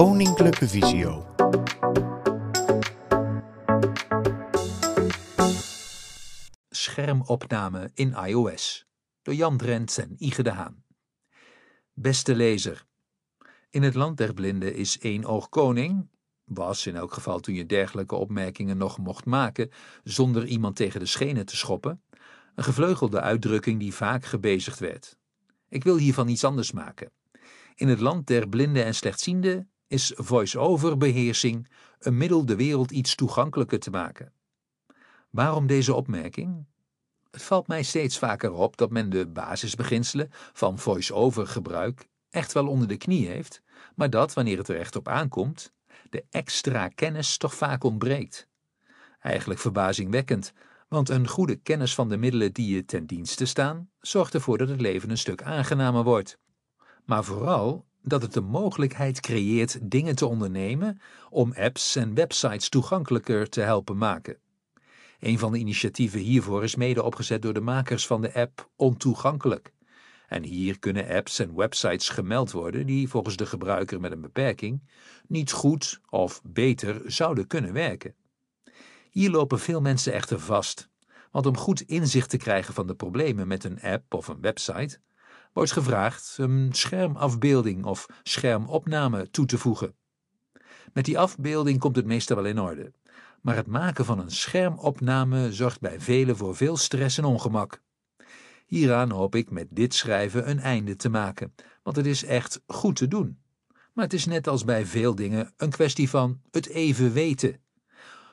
Koninklijke Visio. Schermopname in iOS door Jan Drent en Ige de Haan. Beste lezer, in het land der blinden is één oog koning, was in elk geval toen je dergelijke opmerkingen nog mocht maken zonder iemand tegen de schenen te schoppen, een gevleugelde uitdrukking die vaak gebezigd werd. Ik wil hiervan iets anders maken. In het land der blinden en slechtzienden is voice-over beheersing een middel de wereld iets toegankelijker te maken. Waarom deze opmerking? Het valt mij steeds vaker op dat men de basisbeginselen van voice-over gebruik echt wel onder de knie heeft, maar dat, wanneer het er echt op aankomt, de extra kennis toch vaak ontbreekt. Eigenlijk verbazingwekkend, want een goede kennis van de middelen die je ten dienste staan, zorgt ervoor dat het leven een stuk aangenamer wordt. Maar vooral dat het de mogelijkheid creëert dingen te ondernemen om apps en websites toegankelijker te helpen maken. Een van de initiatieven hiervoor is mede opgezet door de makers van de app Ontoegankelijk. En hier kunnen apps en websites gemeld worden die volgens de gebruiker met een beperking niet goed of beter zouden kunnen werken. Hier lopen veel mensen echter vast, want om goed inzicht te krijgen van de problemen met een app of een website, wordt gevraagd een schermafbeelding of schermopname toe te voegen. Met die afbeelding komt het meestal wel in orde, maar het maken van een schermopname zorgt bij velen voor veel stress en ongemak. Hieraan hoop ik met dit schrijven een einde te maken, want het is echt goed te doen. Maar het is net als bij veel dingen een kwestie van het even weten.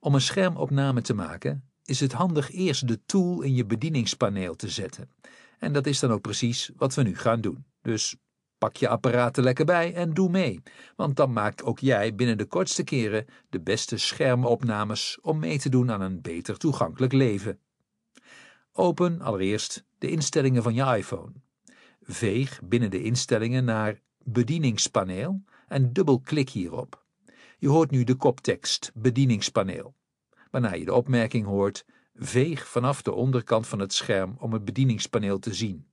Om een schermopname te maken is het handig eerst de tool in je bedieningspaneel te zetten. En dat is dan ook precies wat we nu gaan doen. Dus pak je apparaten lekker bij en doe mee, want dan maak ook jij binnen de kortste keren de beste schermopnames om mee te doen aan een beter toegankelijk leven. Open allereerst de instellingen van je iPhone. Veeg binnen de instellingen naar Bedieningspaneel en dubbelklik hierop. Je hoort nu de koptekst Bedieningspaneel, waarna je de opmerking hoort Veeg vanaf de onderkant van het scherm om het bedieningspaneel te zien.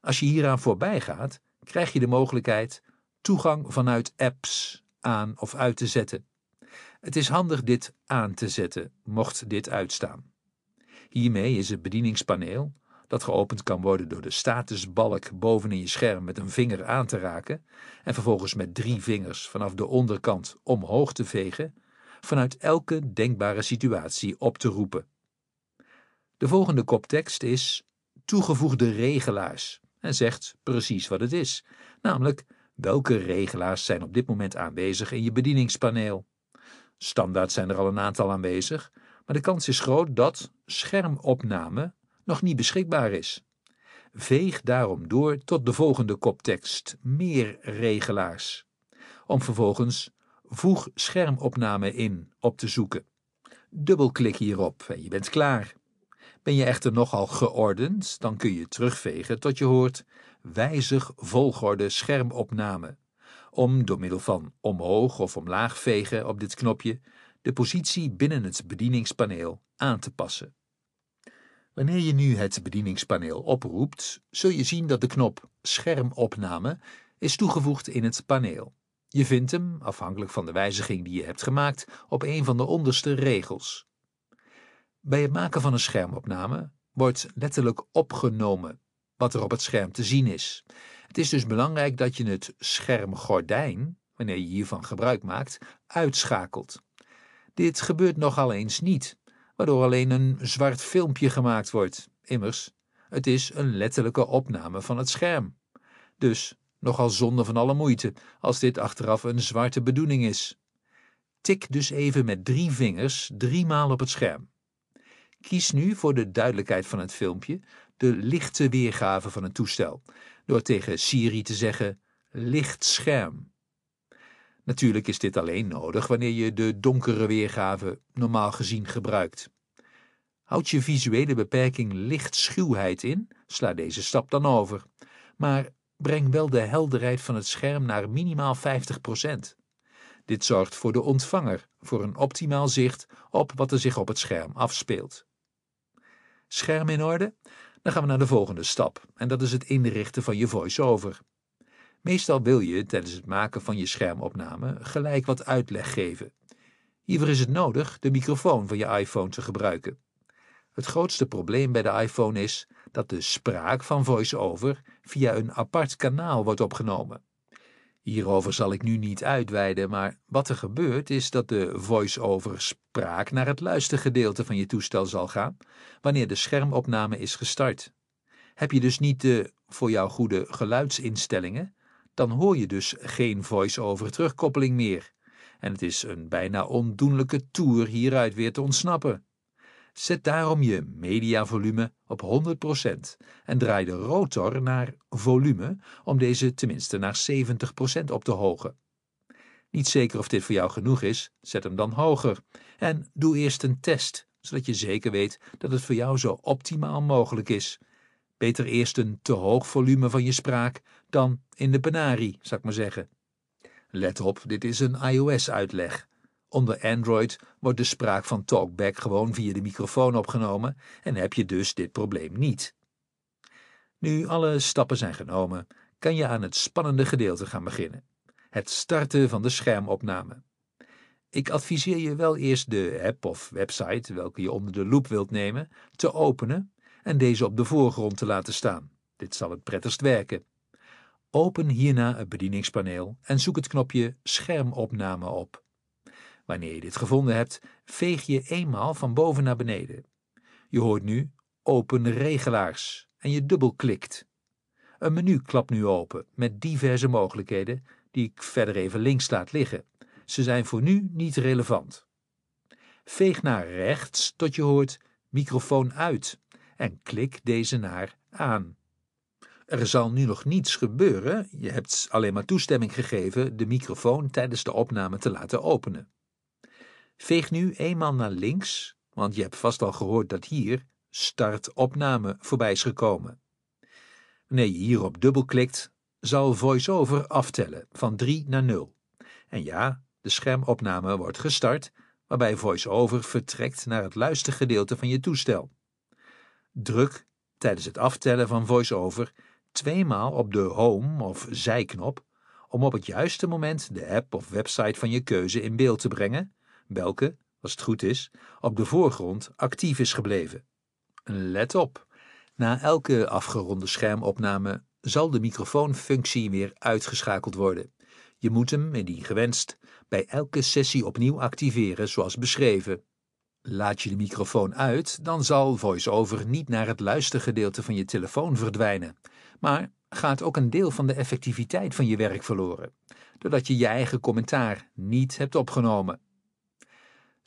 Als je hieraan voorbij gaat, krijg je de mogelijkheid toegang vanuit apps aan of uit te zetten. Het is handig dit aan te zetten, mocht dit uitstaan. Hiermee is het bedieningspaneel, dat geopend kan worden door de statusbalk bovenin je scherm met een vinger aan te raken en vervolgens met drie vingers vanaf de onderkant omhoog te vegen, vanuit elke denkbare situatie op te roepen. De volgende koptekst is toegevoegde regelaars en zegt precies wat het is, namelijk welke regelaars zijn op dit moment aanwezig in je bedieningspaneel. Standaard zijn er al een aantal aanwezig, maar de kans is groot dat schermopname nog niet beschikbaar is. Veeg daarom door tot de volgende koptekst meer regelaars, om vervolgens voeg schermopname in op te zoeken. Dubbelklik hierop en je bent klaar. Ben je echter nogal geordend, dan kun je terugvegen tot je hoort wijzig volgorde schermopname, om door middel van omhoog of omlaag vegen op dit knopje de positie binnen het bedieningspaneel aan te passen. Wanneer je nu het bedieningspaneel oproept, zul je zien dat de knop Schermopname is toegevoegd in het paneel. Je vindt hem, afhankelijk van de wijziging die je hebt gemaakt, op een van de onderste regels. Bij het maken van een schermopname wordt letterlijk opgenomen wat er op het scherm te zien is. Het is dus belangrijk dat je het schermgordijn, wanneer je hiervan gebruik maakt, uitschakelt. Dit gebeurt nogal eens niet, waardoor alleen een zwart filmpje gemaakt wordt. Immers, het is een letterlijke opname van het scherm. Dus nogal zonde van alle moeite als dit achteraf een zwarte bedoeling is. Tik dus even met drie vingers driemaal op het scherm. Kies nu voor de duidelijkheid van het filmpje de lichte weergave van een toestel, door tegen Siri te zeggen licht scherm. Natuurlijk is dit alleen nodig wanneer je de donkere weergave normaal gezien gebruikt. Houd je visuele beperking lichtschuwheid in, sla deze stap dan over, maar breng wel de helderheid van het scherm naar minimaal 50%. Dit zorgt voor de ontvanger voor een optimaal zicht op wat er zich op het scherm afspeelt. Scherm in orde? Dan gaan we naar de volgende stap, en dat is het inrichten van je voice-over. Meestal wil je tijdens het maken van je schermopname gelijk wat uitleg geven. Hiervoor is het nodig de microfoon van je iPhone te gebruiken. Het grootste probleem bij de iPhone is dat de spraak van VoiceOver via een apart kanaal wordt opgenomen. Hierover zal ik nu niet uitweiden, maar wat er gebeurt is dat de voice-over spraak naar het luistergedeelte van je toestel zal gaan wanneer de schermopname is gestart. Heb je dus niet de voor jou goede geluidsinstellingen, dan hoor je dus geen voice-over terugkoppeling meer. En het is een bijna ondoenlijke toer hieruit weer te ontsnappen. Zet daarom je mediavolume op 100% en draai de rotor naar volume om deze tenminste naar 70% op te hogen. Niet zeker of dit voor jou genoeg is, zet hem dan hoger en doe eerst een test, zodat je zeker weet dat het voor jou zo optimaal mogelijk is. Beter eerst een te hoog volume van je spraak dan in de penarie, zou ik maar zeggen. Let op, dit is een iOS-uitleg. Onder Android wordt de spraak van TalkBack gewoon via de microfoon opgenomen en heb je dus dit probleem niet. Nu alle stappen zijn genomen, kan je aan het spannende gedeelte gaan beginnen: het starten van de schermopname. Ik adviseer je wel eerst de app of website, welke je onder de loep wilt nemen, te openen en deze op de voorgrond te laten staan. Dit zal het prettigst werken. Open hierna het bedieningspaneel en zoek het knopje Schermopname op. Wanneer je dit gevonden hebt, veeg je eenmaal van boven naar beneden. Je hoort nu Open regelaars en je dubbelklikt. Een menu klapt nu open met diverse mogelijkheden die ik verder even links laat liggen. Ze zijn voor nu niet relevant. Veeg naar rechts tot je hoort microfoon uit en klik deze naar aan. Er zal nu nog niets gebeuren, je hebt alleen maar toestemming gegeven de microfoon tijdens de opname te laten openen. Veeg nu eenmaal naar links, want je hebt vast al gehoord dat hier start opname voorbij is gekomen. Wanneer je hierop dubbelklikt, zal VoiceOver aftellen van 3 naar 0. En ja, de schermopname wordt gestart, waarbij VoiceOver vertrekt naar het luistergedeelte van je toestel. Druk tijdens het aftellen van VoiceOver tweemaal op de home of zijknop om op het juiste moment de app of website van je keuze in beeld te brengen welke, als het goed is, op de voorgrond actief is gebleven. Let op, na elke afgeronde schermopname zal de microfoonfunctie weer uitgeschakeld worden. Je moet hem, indien gewenst, bij elke sessie opnieuw activeren zoals beschreven. Laat je de microfoon uit, dan zal VoiceOver niet naar het luistergedeelte van je telefoon verdwijnen, maar gaat ook een deel van de effectiviteit van je werk verloren, doordat je je eigen commentaar niet hebt opgenomen.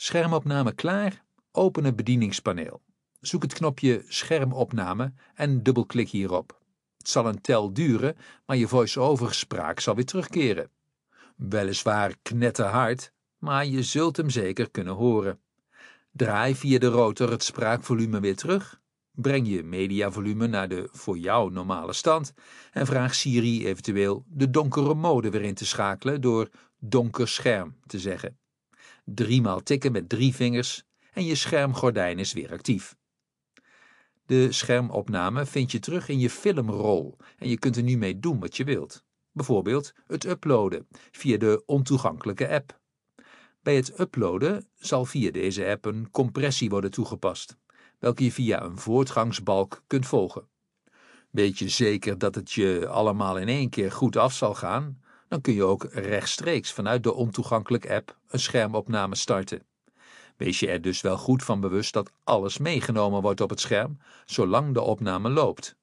Schermopname klaar, open het bedieningspaneel. Zoek het knopje Schermopname en dubbelklik hierop. Het zal een tel duren, maar je voice-over spraak zal weer terugkeren. Weliswaar knetterhard, maar je zult hem zeker kunnen horen. Draai via de rotor het spraakvolume weer terug, breng je mediavolume naar de voor jou normale stand en vraag Siri eventueel de donkere mode weer in te schakelen door donker scherm te zeggen driemaal tikken met drie vingers en je schermgordijn is weer actief. De schermopname vind je terug in je filmrol en je kunt er nu mee doen wat je wilt. Bijvoorbeeld het uploaden via de ontoegankelijke app. Bij het uploaden zal via deze app een compressie worden toegepast, welke je via een voortgangsbalk kunt volgen. Weet je zeker dat het je allemaal in één keer goed af zal gaan, dan kun je ook rechtstreeks vanuit de ontoegankelijke app een schermopname starten. Wees je er dus wel goed van bewust dat alles meegenomen wordt op het scherm, zolang de opname loopt.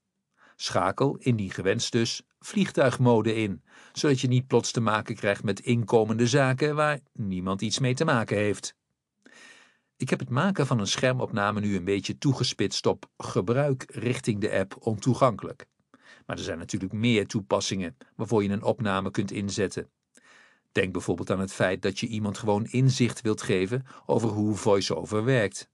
Schakel, indien gewenst dus, vliegtuigmode in, zodat je niet plots te maken krijgt met inkomende zaken waar niemand iets mee te maken heeft. Ik heb het maken van een schermopname nu een beetje toegespitst op gebruik richting de app ontoegankelijk. Maar er zijn natuurlijk meer toepassingen waarvoor je een opname kunt inzetten. Denk bijvoorbeeld aan het feit dat je iemand gewoon inzicht wilt geven over hoe VoiceOver werkt.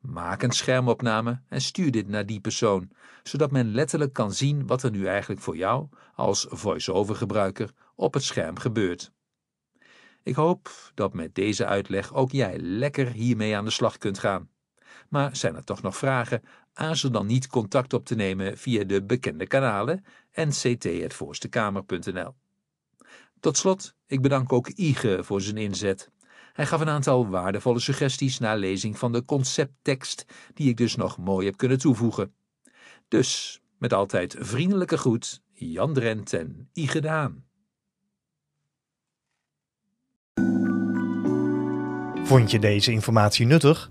Maak een schermopname en stuur dit naar die persoon, zodat men letterlijk kan zien wat er nu eigenlijk voor jou als VoiceOver gebruiker op het scherm gebeurt. Ik hoop dat met deze uitleg ook jij lekker hiermee aan de slag kunt gaan. Maar zijn er toch nog vragen? Aarzel dan niet contact op te nemen via de bekende kanalen nct.voorstekamer.nl. Tot slot, ik bedank ook Ige voor zijn inzet. Hij gaf een aantal waardevolle suggesties na lezing van de concepttekst, die ik dus nog mooi heb kunnen toevoegen. Dus, met altijd vriendelijke groet, Jan Drent en Ige Daan. Vond je deze informatie nuttig?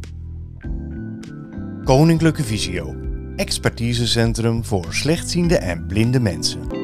Koninklijke Visio, expertisecentrum voor slechtziende en blinde mensen.